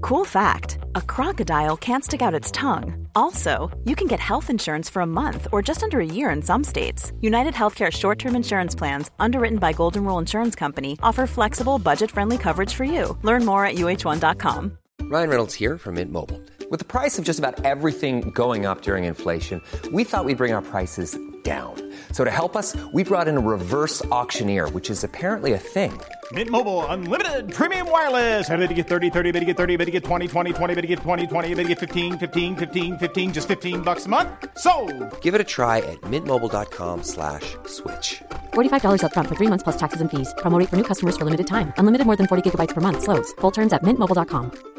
Cool fact a crocodile can't stick out its tongue. Also, you can get health insurance for a month or just under a year in some states. United Healthcare short term insurance plans, underwritten by Golden Rule Insurance Company, offer flexible, budget friendly coverage for you. Learn more at uh1.com. Ryan Reynolds here from Mint Mobile. With the price of just about everything going up during inflation, we thought we'd bring our prices down. So to help us, we brought in a reverse auctioneer, which is apparently a thing. Mint Mobile unlimited premium wireless. Ready to get 30, 30, bit to get 30, bit to get 20, 20, 20, bit to get 20, 20, bit to get 15, 15, 15, 15 just 15 bucks a month. So, Give it a try at mintmobile.com slash switch. $45 upfront for three months plus taxes and fees. Promo for new customers for limited time. Unlimited more than 40 gigabytes per month. Slows. Full terms at mintmobile.com.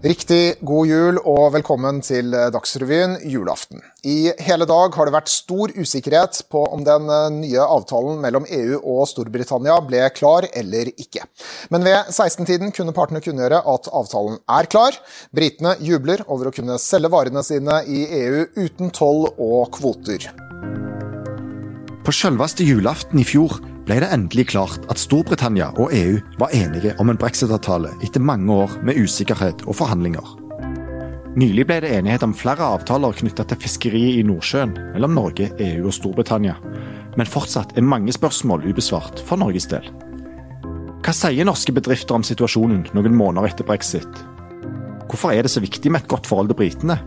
Riktig god jul og velkommen til Dagsrevyen julaften. I hele dag har det vært stor usikkerhet på om den nye avtalen mellom EU og Storbritannia ble klar eller ikke. Men ved 16-tiden kunne partene kunngjøre at avtalen er klar. Britene jubler over å kunne selge varene sine i EU uten toll og kvoter. På selveste julaften i fjor ble det endelig klart at Storbritannia og EU var enige om en brexit-avtale etter mange år med usikkerhet og forhandlinger. Nylig ble det enighet om flere avtaler knyttet til fiskeriet i Nordsjøen mellom Norge, EU og Storbritannia, men fortsatt er mange spørsmål ubesvart for Norges del. Hva sier norske bedrifter om situasjonen noen måneder etter brexit? Hvorfor er det så viktig med et godt forhold til britene?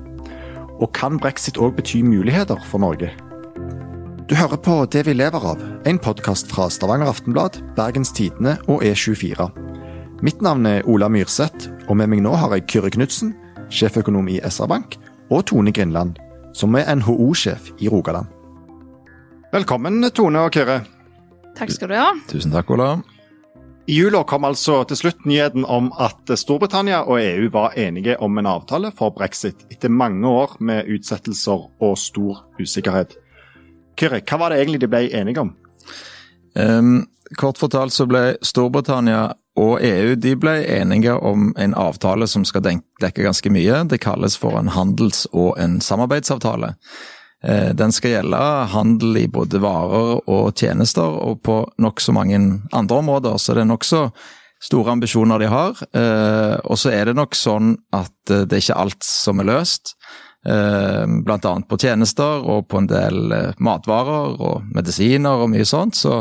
Og kan brexit òg bety muligheter for Norge? Du hører på Det vi lever av, en podkast fra Stavanger Aftenblad, Bergens Tidende og E24. Mitt navn er Ola Myrseth, og med meg nå har jeg Kyrre Knutsen, sjeføkonom i SR-Bank, og Tone Grindland, som er NHO-sjef i Rogaland. Velkommen, Tone og Kyrre. Takk skal du ha. Tusen takk, Ola. I jula kom altså til slutt nyheten om at Storbritannia og EU var enige om en avtale for brexit, etter mange år med utsettelser og stor usikkerhet. Kyrre, hva var det egentlig de ble enige om? Um, kort fortalt så ble Storbritannia og EU de ble enige om en avtale som skal dekke ganske mye. Det kalles for en handels- og en samarbeidsavtale. Den skal gjelde handel i både varer og tjenester, og på nokså mange andre områder. Så det er nokså store ambisjoner de har. Og så er det nok sånn at det er ikke alt som er løst. Blant annet på tjenester og på en del matvarer og medisiner og mye sånt, så,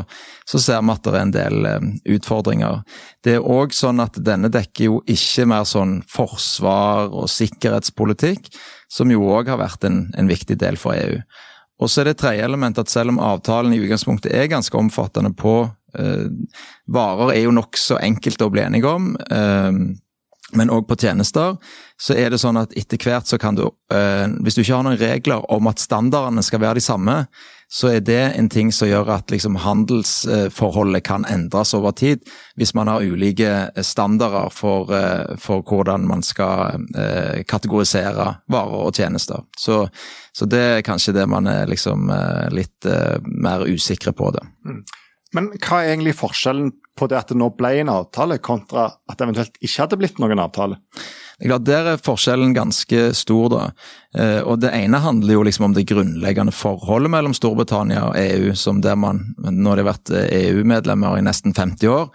så ser vi at det er en del utfordringer. Det er òg sånn at denne dekker jo ikke mer sånn forsvar og sikkerhetspolitikk, som jo òg har vært en, en, viktig del for EU. Og så er det tredje element at selv om avtalen i utgangspunktet er ganske omfattende på Uh, varer, er jo nokså enkelt å bli enige om. Eh, men òg på tjenester, så er det sånn at etter hvert så kan du eh, Hvis du ikke har noen regler om at standardene skal være de samme, så er det en ting som gjør at liksom, handelsforholdet kan endres over tid. Hvis man har ulike standarder for, eh, for hvordan man skal eh, kategorisere varer og tjenester. Så, så, det er kanskje det man er liksom eh, litt eh, mer usikre på. det. Mm. Men hva er egentlig forskjellen på det at det nå ble en avtale, kontra at det eventuelt ikke hadde blitt noen avtale? Det er klart, Der er forskjellen ganske stor. da. Eh, og Det ene handler jo liksom om det grunnleggende forholdet mellom Storbritannia og EU, som der man, nå har vært EU-medlemmer i nesten 50 år.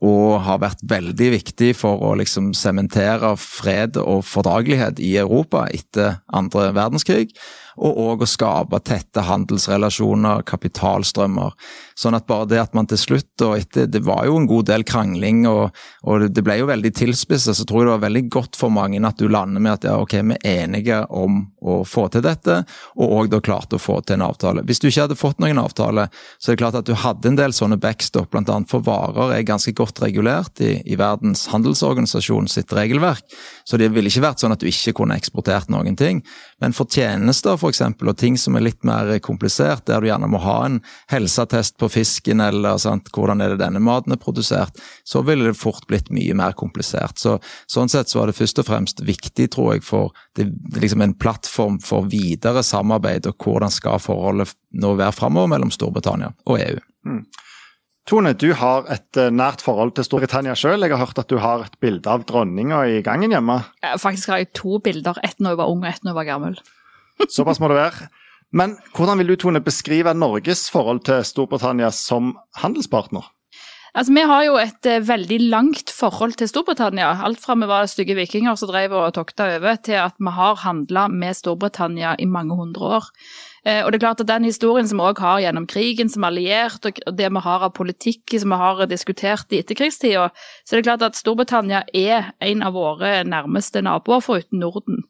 og har vært veldig viktig for å liksom sementere fred og fordragelighet i Europa etter andre verdenskrig og òg å skape tette handelsrelasjoner, kapitalstrømmer. Sånn at bare det at man til slutt, og etter Det var jo en god del krangling, og, og det ble jo veldig tilspisset, så tror jeg det var veldig godt for mange at du lander med at ja, ok, vi er enige om å få til dette, og òg da klarte å få til en avtale. Hvis du ikke hadde fått noen avtale, så er det klart at du hadde en del sånne backstop, bl.a. for varer er ganske godt regulert i, i Verdens handelsorganisasjon sitt regelverk, så det ville ikke vært sånn at du ikke kunne eksportert noen ting. Men for tjenester for f.eks., og ting som er litt mer komplisert, der du gjerne må ha en helseattest på fisken, eller sant, hvordan er det denne maten er produsert, så ville det fort blitt mye mer komplisert. Så, sånn sett så var det først og fremst viktig, tror jeg, for det, liksom en plattform for videre samarbeid, og hvordan skal forholdet nå være framover mellom Storbritannia og EU. Mm. Tone, du har et eh, nært forhold til Storbritannia sjøl. Jeg har hørt at du har et bilde av dronninga i gangen hjemme? Faktisk har jeg to bilder. Ett når jeg var ung og ett når jeg var gammel. Såpass må det være. Men hvordan vil du Tone, beskrive Norges forhold til Storbritannia som handelspartner? Altså, Vi har jo et eh, veldig langt forhold til Storbritannia. Alt fra vi var stygge vikinger som drev og tokta over, til at vi har handla med Storbritannia i mange hundre år. Eh, og det er klart at Den historien som vi òg har gjennom krigen som alliert, og det vi har av politikk som vi har diskutert i etterkrigstida, så er det klart at Storbritannia er en av våre nærmeste naboer foruten Norden.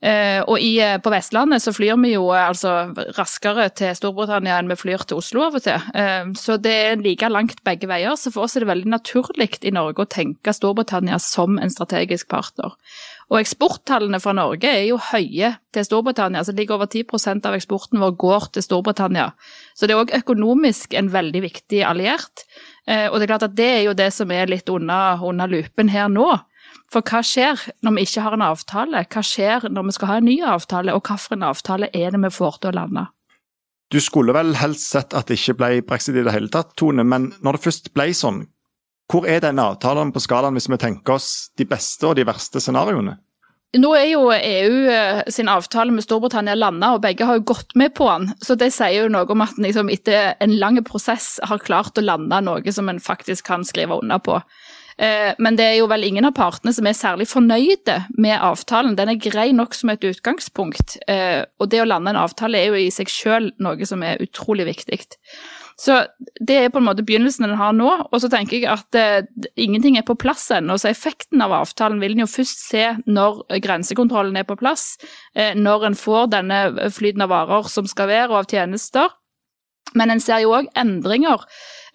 Uh, og i, uh, på Vestlandet så flyr vi jo uh, altså raskere til Storbritannia enn vi flyr til Oslo av og til. så det er like langt begge veier. Så for oss er det veldig naturlig i Norge å tenke Storbritannia som en strategisk partner. Og eksporttallene fra Norge er jo høye til Storbritannia. så det ligger over 10% av eksporten vår går til Storbritannia. Så det er òg økonomisk en veldig viktig alliert. og det er klart at det er jo det som er litt under, under lupen her nå. For hva skjer når vi ikke har en avtale? Hva skjer når vi skal ha en ny avtale, og hvilken avtale er det vi får til å lande? Du skulle vel helst sett at det ikke ble brexit i det hele tatt, Tone, men når det først ble sånn, hvor er denne avtalen på skalaen hvis vi tenker oss de beste og de verste scenarioene? Nå er jo EU eh, sin avtale med Storbritannia landa, og begge har jo gått med på den. Så det sier jo noe om at en liksom, etter en lang prosess har klart å lande noe som en faktisk kan skrive under på. Eh, men det er jo vel ingen av partene som er særlig fornøyde med avtalen. Den er grei nok som et utgangspunkt, eh, og det å lande en avtale er jo i seg selv noe som er utrolig viktig. Så det er på en måte begynnelsen den har nå, og så tenker jeg at uh, ingenting er på plass ennå. Så effekten av avtalen vil en jo først se når grensekontrollen er på plass, når en får denne flyten av varer som skal være, og av tjenester. Men en ser jo òg endringer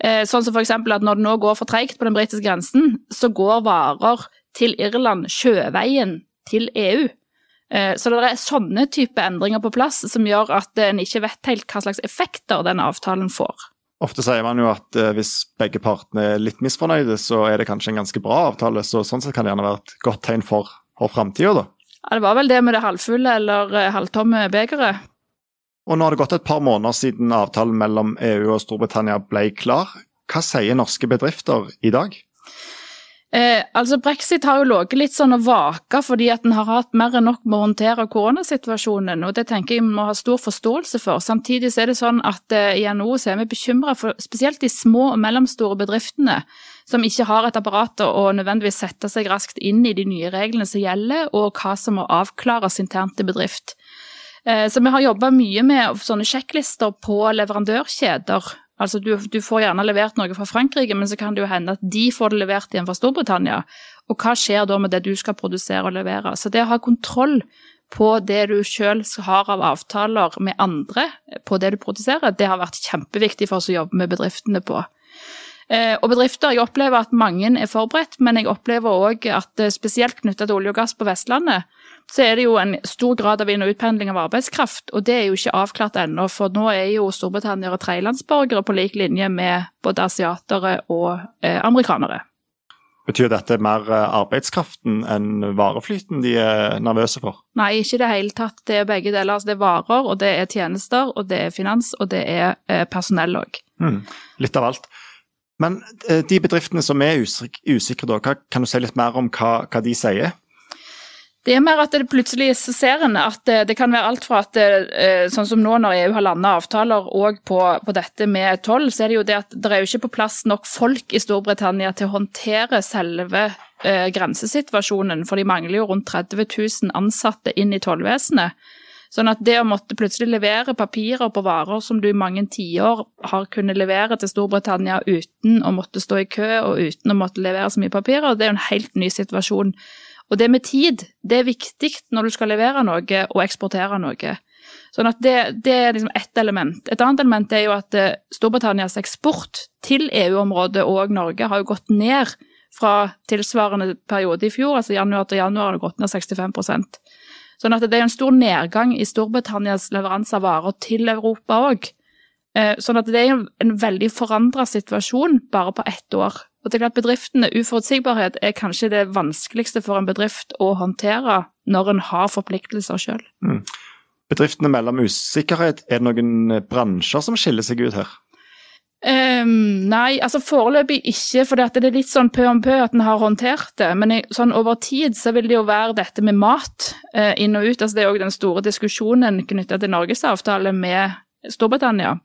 Eh, sånn som f.eks. at når det nå går for treigt på den britiske grensen, så går varer til Irland sjøveien til EU. Eh, så det er sånne type endringer på plass som gjør at en ikke vet helt hva slags effekter den avtalen får. Ofte sier man jo at eh, hvis begge partene er litt misfornøyde, så er det kanskje en ganske bra avtale. Så sånn sett kan det gjerne være et godt tegn for, for framtida, da. Ja, det var vel det med det halvfulle eller halvtomme begeret. Og nå har det gått et par måneder siden avtalen mellom EU og Storbritannia ble klar. Hva sier norske bedrifter i dag? Eh, altså Brexit har jo ligget litt sånn og vaka fordi at en har hatt mer enn nok med å håndtere koronasituasjonen, og det tenker jeg vi må ha stor forståelse for. Samtidig er det sånn at eh, i NHO er vi bekymra for spesielt de små og mellomstore bedriftene som ikke har et apparat og nødvendigvis sette seg raskt inn i de nye reglene som gjelder, og hva som må avklares internt i bedrift. Eh, så vi har jobba mye med sånne sjekklister på leverandørkjeder. Altså du, du, får gjerne levert noe fra Frankrike, men så kan det jo hende at de får det levert igjen fra Storbritannia. Og hva skjer da med det du skal produsere og levere? Så det å ha kontroll på det du sjøl har av avtaler med andre på det du produserer, det har vært kjempeviktig for oss å jobbe med bedriftene på. Eh, og bedrifter, Jeg opplever at mange er forberedt, men jeg opplever òg at eh, spesielt knytta til olje og gass på Vestlandet, så er det jo en stor grad av inn- og utpendling av arbeidskraft. Og det er jo ikke avklart ennå, for nå er jo storbritanniere tredjelandsborgere på lik linje med både asiatere og eh, amerikanere. Betyr dette mer eh, arbeidskraften enn vareflyten de er nervøse for? Nei, ikke i det hele tatt. Det er begge deler. Altså, det er varer, og det er tjenester, og det er finans, og det er eh, personell òg. Mm, litt av alt. Men eh, de bedriftene som er usikre, da, kan du si litt mer om hva, hva de sier? Det er mer at det plutselig ser en at det, det, kan være alt fra at det, eh, sånn som nå når EU har landa avtaler òg på, på, dette med toll, så er det jo det at det er jo ikke på plass nok folk i Storbritannia til å håndtere selve eh, grensesituasjonen, for de mangler jo rundt 30 000 ansatte inn i tollvesenet. Sånn at det å måtte plutselig levere papirer på varer som du i mange tiår har kunnet levere til Storbritannia uten å måtte stå i kø og uten å måtte levere så mye papirer, det er jo en helt ny situasjon. Og det med tid, det er viktig når du skal levere noe og eksportere noe. Sånn at det, det er liksom ett element. Et annet element er jo at eh, Storbritannias eksport til EU-området og Norge har jo gått ned fra tilsvarende periode i fjor, altså januar til januar har det gått ned 65 Sånn at det er en stor nedgang i Storbritannias leveranse av varer til Europa òg. Eh, sånn at det er en veldig forandra situasjon bare på ett år. Og det er klart bedriftene, Uforutsigbarhet er kanskje det vanskeligste for en bedrift å håndtere når en har forpliktelser sjøl. Mm. Bedriftene melder om usikkerhet. Er det noen bransjer som skiller seg ut her? Um, nei, altså foreløpig ikke, for det er litt sånn pø om pø at en har håndtert det. Men sånn over tid så vil det jo være dette med mat uh, inn og ut. altså Det er òg den store diskusjonen knytta til Norges avtale med Storbritannia.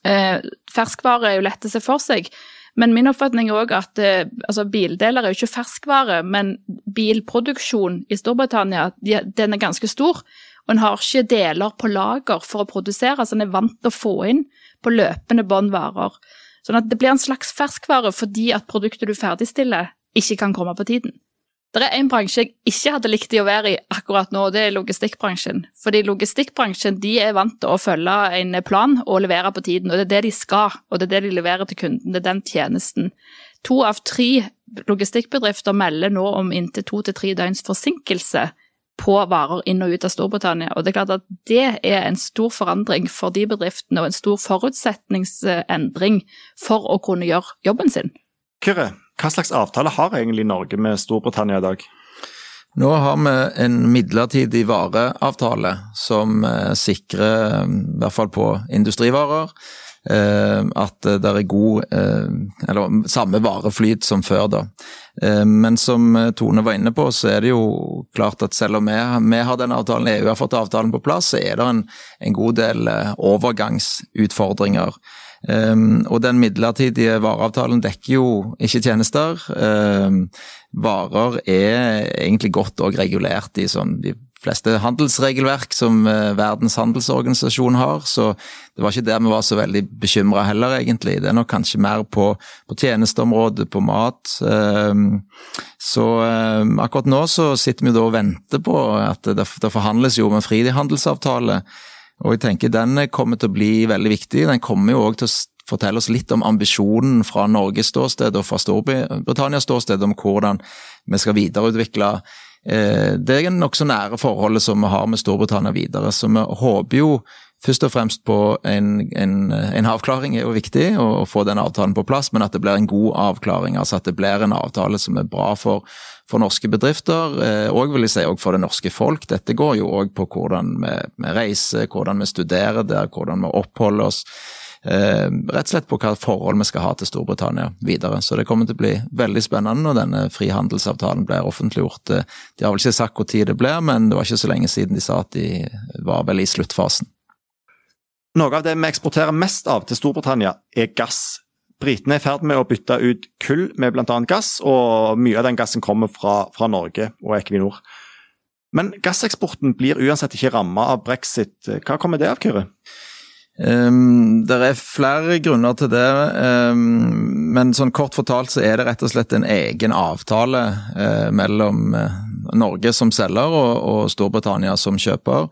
Uh, ferskvare er jo lett å se for seg. Men min oppfatning er òg at eh, altså, bildeler er jo ikke ferskvare, men bilproduksjon i Storbritannia den er ganske stor. Og en har ikke deler på lager for å produsere, så en er vant til å få inn på løpende bånd varer. Sånn at det blir en slags ferskvare fordi at produktet du ferdigstiller, ikke kan komme på tiden. Det er en bransje jeg ikke hadde likt å være i akkurat nå, det er logistikkbransjen. Fordi logistikkbransjen de er vant til å følge en plan og levere på tiden, og det er det de skal, og det er det de leverer til kunden. Det er den tjenesten. To av tre logistikkbedrifter melder nå om inntil to til tre døgns forsinkelse på varer inn og ut av Storbritannia, og det er klart at det er en stor forandring for de bedriftene, og en stor forutsetningsendring for å kunne gjøre jobben sin. Kyrre, hva slags avtale har egentlig Norge med Storbritannia i dag? Nå har vi en midlertidig vareavtale som eh, sikrer, eh, i hvert fall på industrivarer, eh, at det er god Eller samme vareflyt som før, da. Men som Tone var inne på, så er det jo klart at selv om vi, vi har den avtalen, EU har fått avtalen på plass, så er det en, en god del overgangsutfordringer. Um, og den midlertidige vareavtalen dekker jo ikke tjenester. Um, varer er egentlig godt og regulert i sånn de fleste handelsregelverk som uh, Verdens handelsorganisasjon har, så det var ikke der vi var så veldig bekymra heller, egentlig. Det er nok kanskje mer på, på tjenesteområdet, på mat. Um, så akkurat nå så sitter vi da og venter på at det, det forhandles jo om en frihandelsavtale og jeg tenker Den kommer til å bli veldig viktig. Den kommer jo òg til å fortelle oss litt om ambisjonen fra Norges ståsted og fra Storbritannias ståsted om hvordan vi skal videreutvikle eh, er nokså nære forholdet som vi har med Storbritannia videre. Så vi håper jo først og fremst på en, en, en avklaring er jo viktig, å få den avtalen på plass, men at det blir en god avklaring. Altså at det blir en avtale som er bra for, for norske bedrifter, og eh, vil jeg si også for det norske folk. Dette går jo òg på hvordan vi, vi, reiser, hvordan vi studerer der, hvordan vi oppholder oss. Eh, rett og slett på hva forhold vi skal ha til Storbritannia videre. Så det kommer til å bli veldig spennende når denne frihandelsavtalen blir offentliggjort. Eh, de har vel ikke sagt hvor tid det blir, men det var ikke så lenge siden de sa at de var vel i sluttfasen. Noe av det vi eksporterer mest av til Storbritannia, er gass. Britene er i ferd med å bytte ut kull med bl.a. gass, og mye av den gassen kommer fra, fra Norge og Equinor. Men gasseksporten blir uansett ikke ramma av brexit. Hva kommer det av, Kyrre? Um, det er flere grunner til det, um, men sånn kort fortalt så er det rett og slett en egen avtale uh, mellom uh, Norge som selger og, og Storbritannia som kjøper.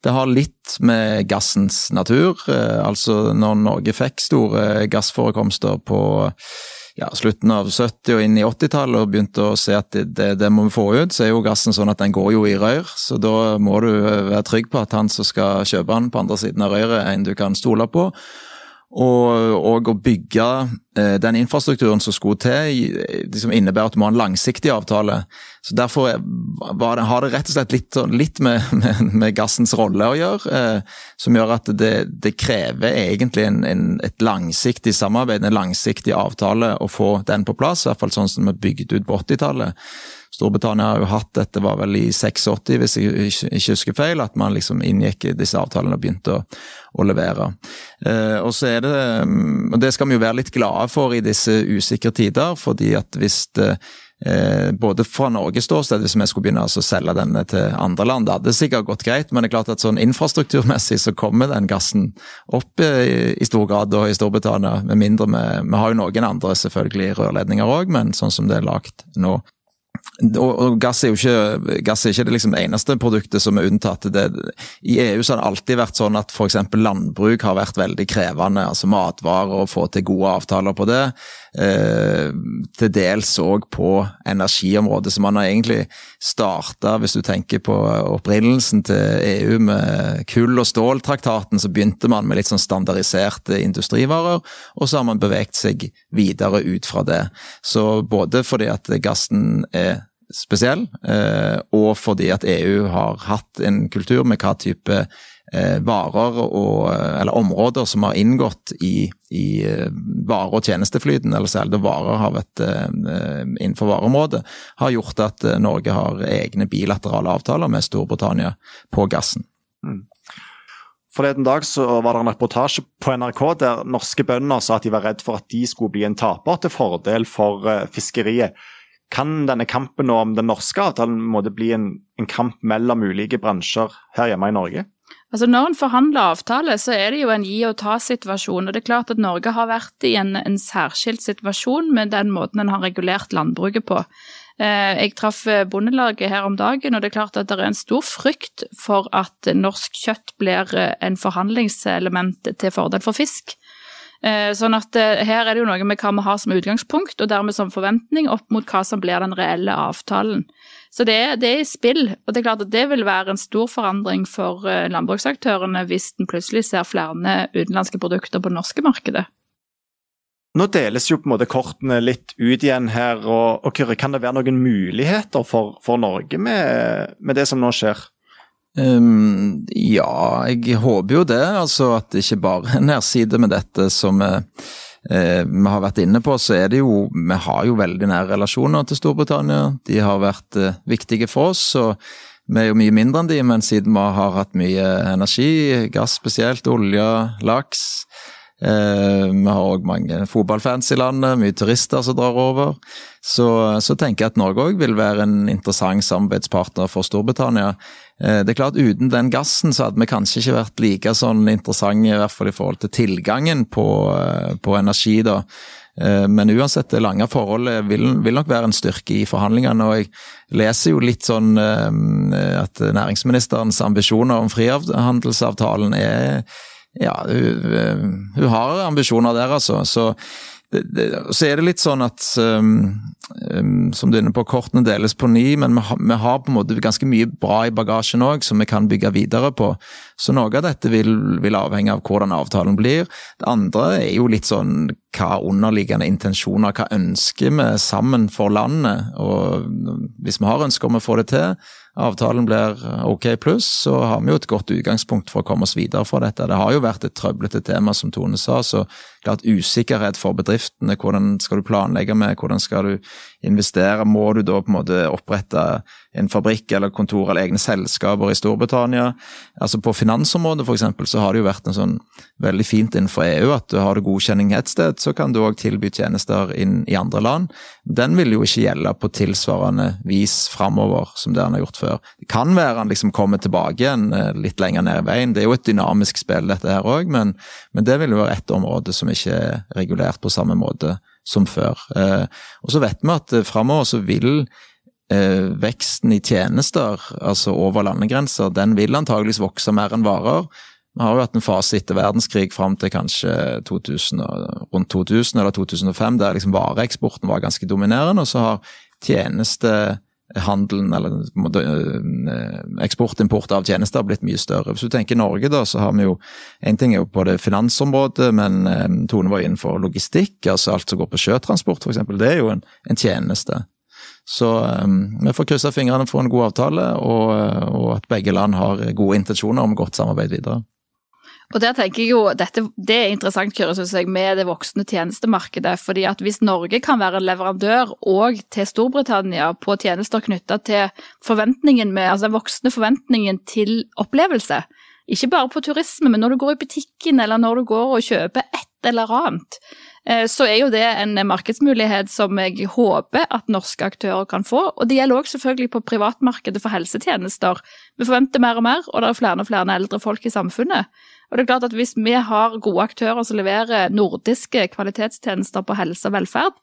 Det har litt med gassens natur. uh, altså når Norge fikk store gassforekomster på ja, slutten av 70- og inn i 80-tallet og begynte å se at det, det, må vi få ut, så er jo gassen sånn at den går jo i rør. Så da må du være trygg på at han som skal kjøpe den på andre siden av røret, er en du kan stole på. Og, og, å bygge eh, den infrastrukturen som skulle til, liksom innebærer at du må ha en langsiktig avtale. Så Derfor det, har det rett og slett litt, litt med, med, med, gassens rolle å gjøre, eh, som gjør at det, det krever egentlig en, en, et langsiktig samarbeid, en langsiktig avtale, å få den på plass. I hvert fall sånn som vi bygde ut på 80-tallet. Storbritannia har jo hatt dette, var vel i 86, hvis jeg ikke husker feil, at man liksom inngikk disse avtalene og begynte å, å levere. Eh, og så er det, mm, og det skal vi jo være litt glade for i disse usikre tider, fordi at hvis det Eh, både fra Norges ståsted, hvis vi skulle begynne å selge denne til andre land. Det hadde sikkert gått greit, men det er klart at sånn infrastrukturmessig så kommer den gassen opp i, i stor grad da, i Storbritannia. Med mindre vi, vi har jo noen andre selvfølgelig rørledninger òg, men sånn som det er lagt nå, og, og, gass er jo ikke, gass er ikke det liksom eneste produktet som er unntatt. Det, I EU så har det alltid vært sånn at f.eks. landbruk har vært veldig krevende. altså Matvarer, å få til gode avtaler på det. Eh, til dels òg på energiområdet. Så man har egentlig starta, hvis du tenker på opprinnelsen til EU med kull- og ståltraktaten, så begynte man med litt sånn standardiserte industrivarer, og så har man beveget seg videre ut fra det. Så både fordi at gassen er spesiell, eh, og fordi at EU har hatt en kultur med hva type eh, varer og, eller områder som har inngått i, i eh, vare- og tjenesteflyten, eller særlig varer har vært innenfor vareområdet, har gjort at Norge har egne bilaterale avtaler med Storbritannia på gassen. Mm. Forleden dag så var det en reportasje på NRK der norske bønder sa at de var redd for at de skulle bli en taper til fordel for fiskeriet. Kan denne kampen om den norske avtalen måtte bli en, en, kamp mellom ulike bransjer her hjemme i Norge? Altså Når en forhandler avtale, så er det jo en gi og ta-situasjon. og det er klart at Norge har vært i en, en særskilt situasjon med den måten en har regulert landbruket på. Eh, jeg traff Bondelaget her om dagen, og det er klart at det er en stor frykt for at norsk kjøtt blir en forhandlingselement til fordel for fisk. Eh, sånn at eh, her er det jo noe med hva vi har som utgangspunkt, og dermed som forventning opp mot hva som blir den reelle avtalen. Så det, det er i spill, og det er klart at det vil være en stor forandring for eh, landbruksaktørene hvis en plutselig ser flere utenlandske produkter på det norske markedet. Nå deles jo på en måte kortene litt ut igjen her, og, og Kyrre, kan det være noen muligheter for, for Norge med, med det som nå skjer? Um, ja, jeg håper jo det. Altså at det ikke bare er nedside med dette som eh, vi har vært inne på, så er det jo Vi har jo veldig nære relasjoner til Storbritannia. De har vært uh, viktige for oss. og vi er jo mye mindre enn de, men siden vi har hatt mye energi, gass spesielt, olje, laks Vi har òg mange fotballfans i landet, mye turister som drar over. Så, så tenker jeg at Norge òg vil være en interessant samarbeidspartner for Storbritannia. Eh, det er klart Uten den gassen så hadde vi kanskje ikke vært like sånn interessante, i hvert fall i forhold til tilgangen på, eh, på energi. da. Eh, men uansett, det lange forholdet vil, vil, nok være en styrke i forhandlingene. Og jeg leser jo litt sånn at næringsministerens ambisjoner om frihandelsavtalen er Ja, hun, hun har ambisjoner der, altså. Så det, det, så er det litt sånn at um, um, Som du er inne på, kortene deles på ny, men vi, ha, vi har på en måte ganske mye bra i bagasjen òg, som vi kan bygge videre på. Så noe av dette vil, vil, avhenge av hvordan avtalen blir. Det andre er jo litt sånn hva underliggende intensjoner, hva ønsker vi sammen for landet? Og hvis vi har ønsker om å få det til, avtalen blir ok pluss, så har vi jo et godt utgangspunkt for å komme oss videre fra dette. Det har jo vært et trøblete tema, som Tone sa. så klart Usikkerhet for bedriftene. Hvordan skal du planlegge med, hvordan skal du investere? Må du da på en måte opprette en fabrikk eller kontor eller egne selskaper i Storbritannia? Altså På finansområdet for eksempel, så har det jo vært en sånn veldig fint innenfor EU at du har du godkjenning et sted, så kan du òg tilby tjenester inn i andre land. Den vil jo ikke gjelde på tilsvarende vis framover som det han har gjort før. Det kan være han liksom kommer tilbake igjen eh, litt lenger ned i veien. Det er jo et dynamisk spill dette her òg, men, men, det vil jo være ett område som ikke er regulert på samme måte som før. Eh, og så vet vi at eh, framover så vil eh, veksten i tjenester, altså over landegrenser, den vil antageligvis vokse mer enn varer. Vi har jo hatt en fase etter verdenskrig fram til kanskje 2000, rundt 2000 eller 2005, der liksom vareeksporten var ganske dominerende, og så har tjeneste handelen, eller eh, eksport-import av tjenester, har blitt mye større. Hvis du tenker Norge, da, så har vi jo En ting er jo på det finansområdet, men eh, Tone var innenfor logistikk, altså alt som går på sjøtransport f.eks. Det er jo en, en tjeneste. Så um, vi får krysse fingrene for en god avtale, og, og, at begge land har gode intensjoner om godt samarbeid videre. Og der tenker jeg jo, dette, Det er interessant Kyrre, synes jeg, med det voksne tjenestemarkedet. fordi at Hvis Norge kan være leverandør òg til Storbritannia på tjenester knytta til forventningen med, altså den voksne forventningen til opplevelse, ikke bare på turisme, men når du går i butikken eller når du går og kjøper et eller annet, Eh, så er jo det en markedsmulighet som jeg håper at norske aktører kan få. Og det gjelder også selvfølgelig på privatmarkedet for helsetjenester. Vi forventer mer og mer, og det er flere og flere eldre folk i samfunnet. Og det er klart at Hvis vi har gode aktører som leverer nordiske kvalitetstjenester på helse og velferd,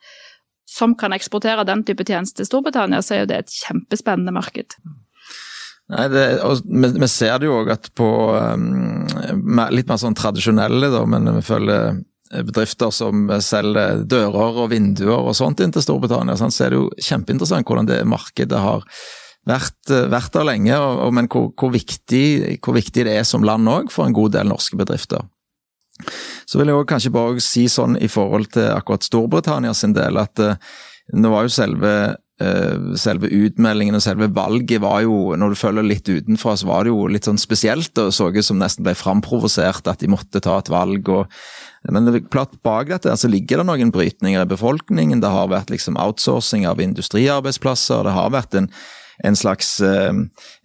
som kan eksportere den type tjenester til Storbritannia, så er jo det et kjempespennende marked. Nei, det, vi, vi, ser det jo òg at på um, litt mer sånn tradisjonelle, da, men vi følger bedrifter som selger dører og vinduer og sånt inn til Storbritannia, sånn, så er det jo kjempeinteressant hvordan det markedet har vært, eh, vært der lenge, og, og, men hvor, hvor, viktig, hvor, viktig, det er som land òg for en god del norske bedrifter. Så vil jeg også kanskje bare si sånn i forhold til akkurat Storbritannia sin del, at uh, nå var jo selve Uh, selve utmeldingen og selve valget var jo, når du følger litt utenfra, så var det jo litt sånn spesielt og så ut som nesten ble framprovosert at de måtte ta et valg. og men platt bak dette så ligger det noen brytninger i befolkningen. Det har vært liksom outsourcing av industriarbeidsplasser. Det har vært en, en slags eh,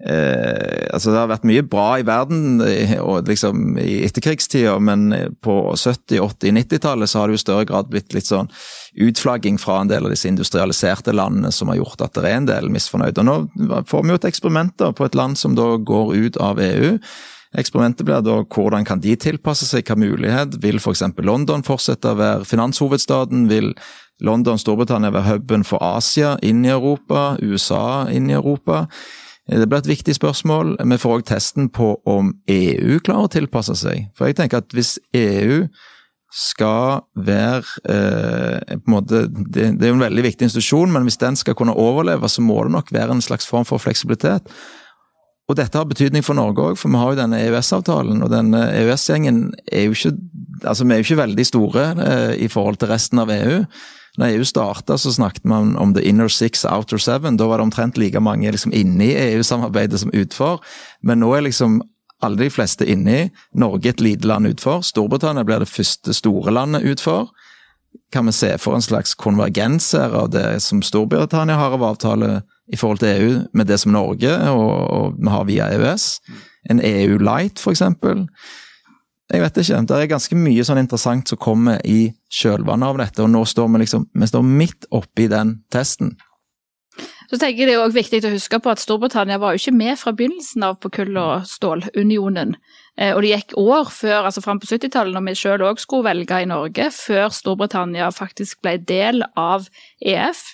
eh, Altså, det har vært mye bra i verden eh, og liksom i etterkrigstida, men på 70-, 80-, 90-tallet så har det jo i større grad blitt litt sånn utflagging fra en del av disse industrialiserte landene som har gjort at det er en del misfornøyde. Og nå får vi jo et eksperiment da, på et land som da går ut av EU Eksperimentet blir da hvordan kan de tilpasse seg, hva mulighet? Vil f.eks. London fortsette å være finanshovedstaden? Vil London, Storbritannia være huben for Asia inn i Europa? USA inn i Europa? Det blir et viktig spørsmål. Vi får òg testen på om EU klarer å tilpasse seg. For jeg tenker at hvis EU skal være eh, på en måte, det, det er jo en veldig viktig institusjon, men hvis den skal kunne overleve, så må det nok være en slags form for fleksibilitet. Og dette har betydning for Norge òg, for vi har jo denne EØS-avtalen. Og denne EØS-gjengen er jo ikke Altså, vi er jo ikke veldig store eh, i forhold til resten av EU. Når EU starta, så snakket man om the inner six, outer seven. Da var det omtrent like mange liksom inne i EU-samarbeidet som utfor. Men nå er liksom alle de fleste inni. Norge et lite land utfor. Storbritannia blir det første store landet utfor. Kan vi se for en slags konvergens her av det som Storbritannia har av avtale i forhold til EU med det som Norge og, og vi har via EØS. En EU Light, eksempel. Jeg vet ikke. Det er ganske mye sånn interessant som kommer i kjølvannet av dette, og nå står vi liksom vi står midt oppi den testen. Så tenker jeg Det er også viktig å huske på at Storbritannia var jo ikke med fra begynnelsen av på kull- og stålunionen. Eh, og det gikk år før, altså fram på 70-tallet, når vi selv òg skulle velge i Norge, før Storbritannia faktisk ble del av EF.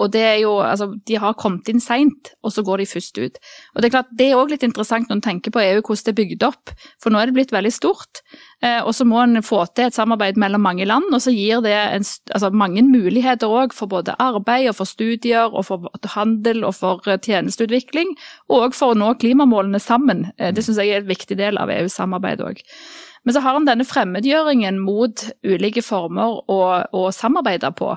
Og det er jo, altså, De har kommet inn seint, og så går de først ut. Og Det er klart, det er også litt interessant når en tenker på EU, hvordan det er bygd opp. For nå er det blitt veldig stort. Eh, og så må en få til et samarbeid mellom mange land, og så gir det en, altså, mange muligheter òg for både arbeid og for studier og for handel og for eh, tjenesteutvikling. Og for å nå klimamålene sammen. Eh, det syns jeg er en viktig del av EUs samarbeid òg. Men så har en denne fremmedgjøringen mot ulike former å, å samarbeide på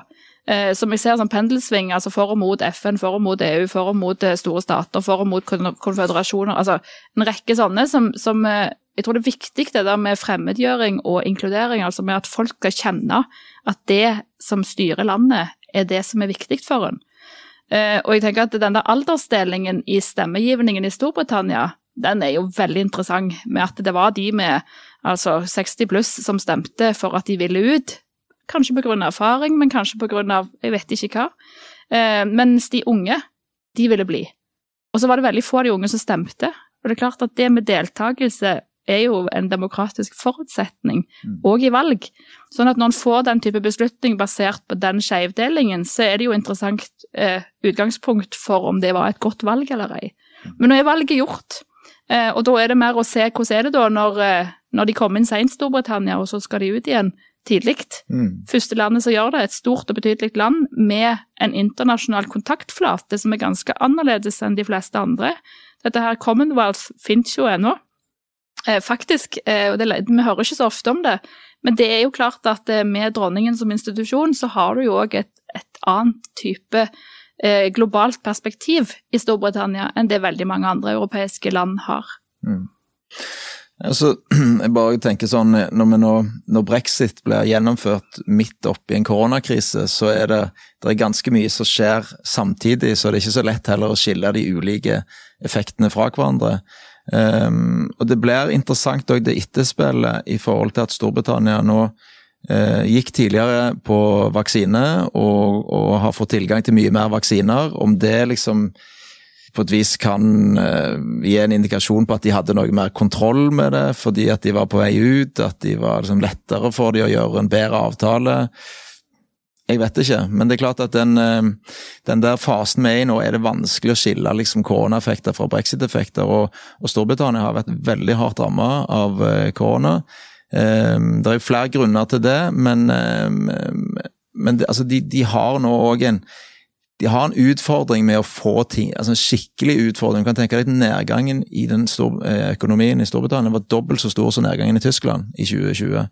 som jeg ser som pendelsving, altså for og mot FN, for og mot EU, for og mot eh, store stater, for og mot konføderasjoner. Altså en rekke sånne som, som eh, Jeg tror det er viktig det der med fremmedgjøring og inkludering, altså med at folk skal kjenne at det som styrer landet, er det som er viktig for en. Eh, og jeg tenker at den der aldersdelingen i stemmegivningen i Storbritannia, den er jo veldig interessant, med at det var de med altså 60 pluss som stemte for at de ville ut, Kanskje pga. erfaring, men kanskje pga. jeg vet ikke hva. Eh, mens de unge, de ville bli. Og så var det veldig få av de unge som stemte. Og det er klart at det med deltakelse er jo en demokratisk forutsetning, òg mm. i valg. Sånn at når en får den type beslutning basert på den skjevdelingen, så er det jo interessant eh, utgangspunkt for om det var et godt valg eller ei. Men nå er valget gjort, eh, og da er det mer å se hvordan er det da når, eh, når de kommer inn seint, Storbritannia, og så skal de ut igjen tidlig. Mm. Første landet som gjør det, et stort og betydelig land med en internasjonal kontaktflate som er ganske annerledes enn de fleste andre. Dette her Commonwealth finnes jo ennå. Eh, faktisk, eh, og det, vi hører ikke så ofte om det, men det er jo klart at eh, med dronningen som institusjon, så har du jo òg et, et, annet type eh, globalt perspektiv i Storbritannia enn det veldig mange andre europeiske land har. Mm. Altså, jeg bare tenker sånn, når, nå, når, brexit blir gjennomført midt oppi en koronakrise, så er det, det er ganske mye som skjer samtidig, så det er ikke så lett heller å skille de ulike effektene fra hverandre. Um, og Det blir interessant òg det etterspillet i forhold til at Storbritannia nå uh, gikk tidligere på vaksine og, og har fått tilgang til mye mer vaksiner. Om det liksom på et vis kan uh, gi en indikasjon på at de hadde noe mer kontroll med det, fordi at de var på vei ut, at de var liksom, lettere for de å gjøre en bedre avtale. Jeg vet ikke, men det er klart at den, uh, den der fasen vi er i nå, er det vanskelig å skille liksom, koronaeffekter fra brexit-effekter. Og, og, Storbritannia har vært veldig hardt ramma av uh, korona. det er flere grunner til det, men, men altså, de, de, har nå òg en de har en utfordring med å få ting, altså en skikkelig utfordring. Du kan tenke deg at Nedgangen i den eh, økonomien i Storbritannia var dobbelt så stor som nedgangen i Tyskland i 2020.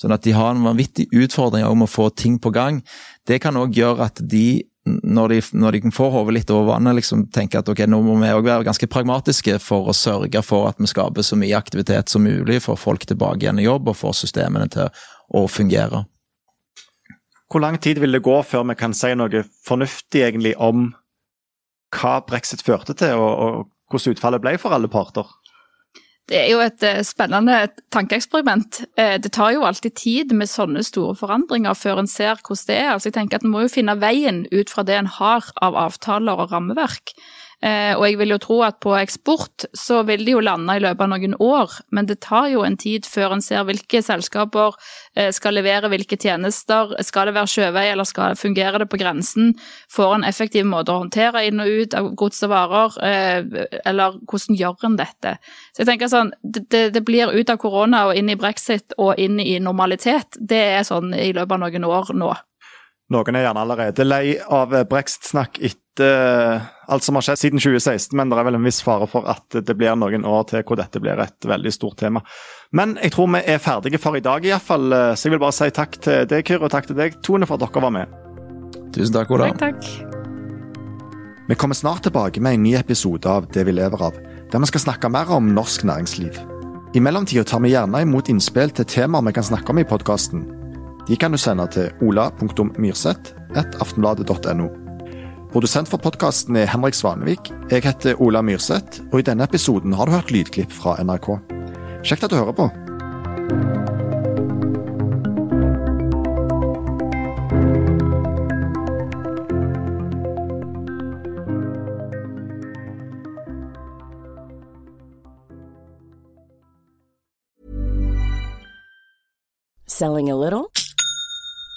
Sånn at de har en vanvittig utfordring om å få ting på gang. Det kan òg gjøre at de, når de, når de får hodet litt over vannet, liksom tenker at ok, nå må vi òg være ganske pragmatiske for å sørge for at vi skaper så mye aktivitet som mulig, får folk tilbake igjen i jobb og får systemene til å fungere. Hvor lang tid vil det gå før vi kan si noe fornuftig egentlig om hva brexit førte til, og, og hvordan utfallet ble for alle parter? Det er jo et eh, spennende tankeeksperiment. Eh, det tar jo alltid tid med sånne store forandringer før en ser hvordan det er. Altså jeg tenker at En må jo finne veien ut fra det en har av avtaler og rammeverk. Eh, og jeg vil jo tro at på eksport så vil de jo lande i løpet av noen år, men det tar jo en tid før en ser hvilke selskaper eh, skal levere hvilke tjenester. Skal det være sjøvei, eller skal det fungere det på grensen? Får en effektiv måte å håndtere inn og ut av gods og varer, eh, eller hvordan gjør en dette? Så jeg tenker sånn, det, det blir ut av korona og inn i brexit og inn i normalitet. Det er sånn i løpet av noen år nå. Noen er gjerne allerede lei av brexit-snakk etter alt som har skjedd siden 2016, men det er vel en viss fare for at det blir noen år til hvor dette blir et veldig stort tema. Men jeg tror vi er ferdige for i dag, iallfall. Så jeg vil bare si takk til deg, Kyr, og takk til deg, Tone, for at dere var med. Tusen takk, Ola. Takk, takk. Vi kommer snart tilbake med en ny episode av Det vi lever av, der vi skal snakke mer om norsk næringsliv. I mellomtida tar vi gjerne imot innspill til temaer vi kan snakke om i podkasten. De kan du sende til ola.myrseth.aftenbladet.no. Produsent for podkasten er Henrik Svanevik. Jeg heter Ola Myrseth, og i denne episoden har du hørt lydklipp fra NRK. Kjekt at du hører på. Selling a little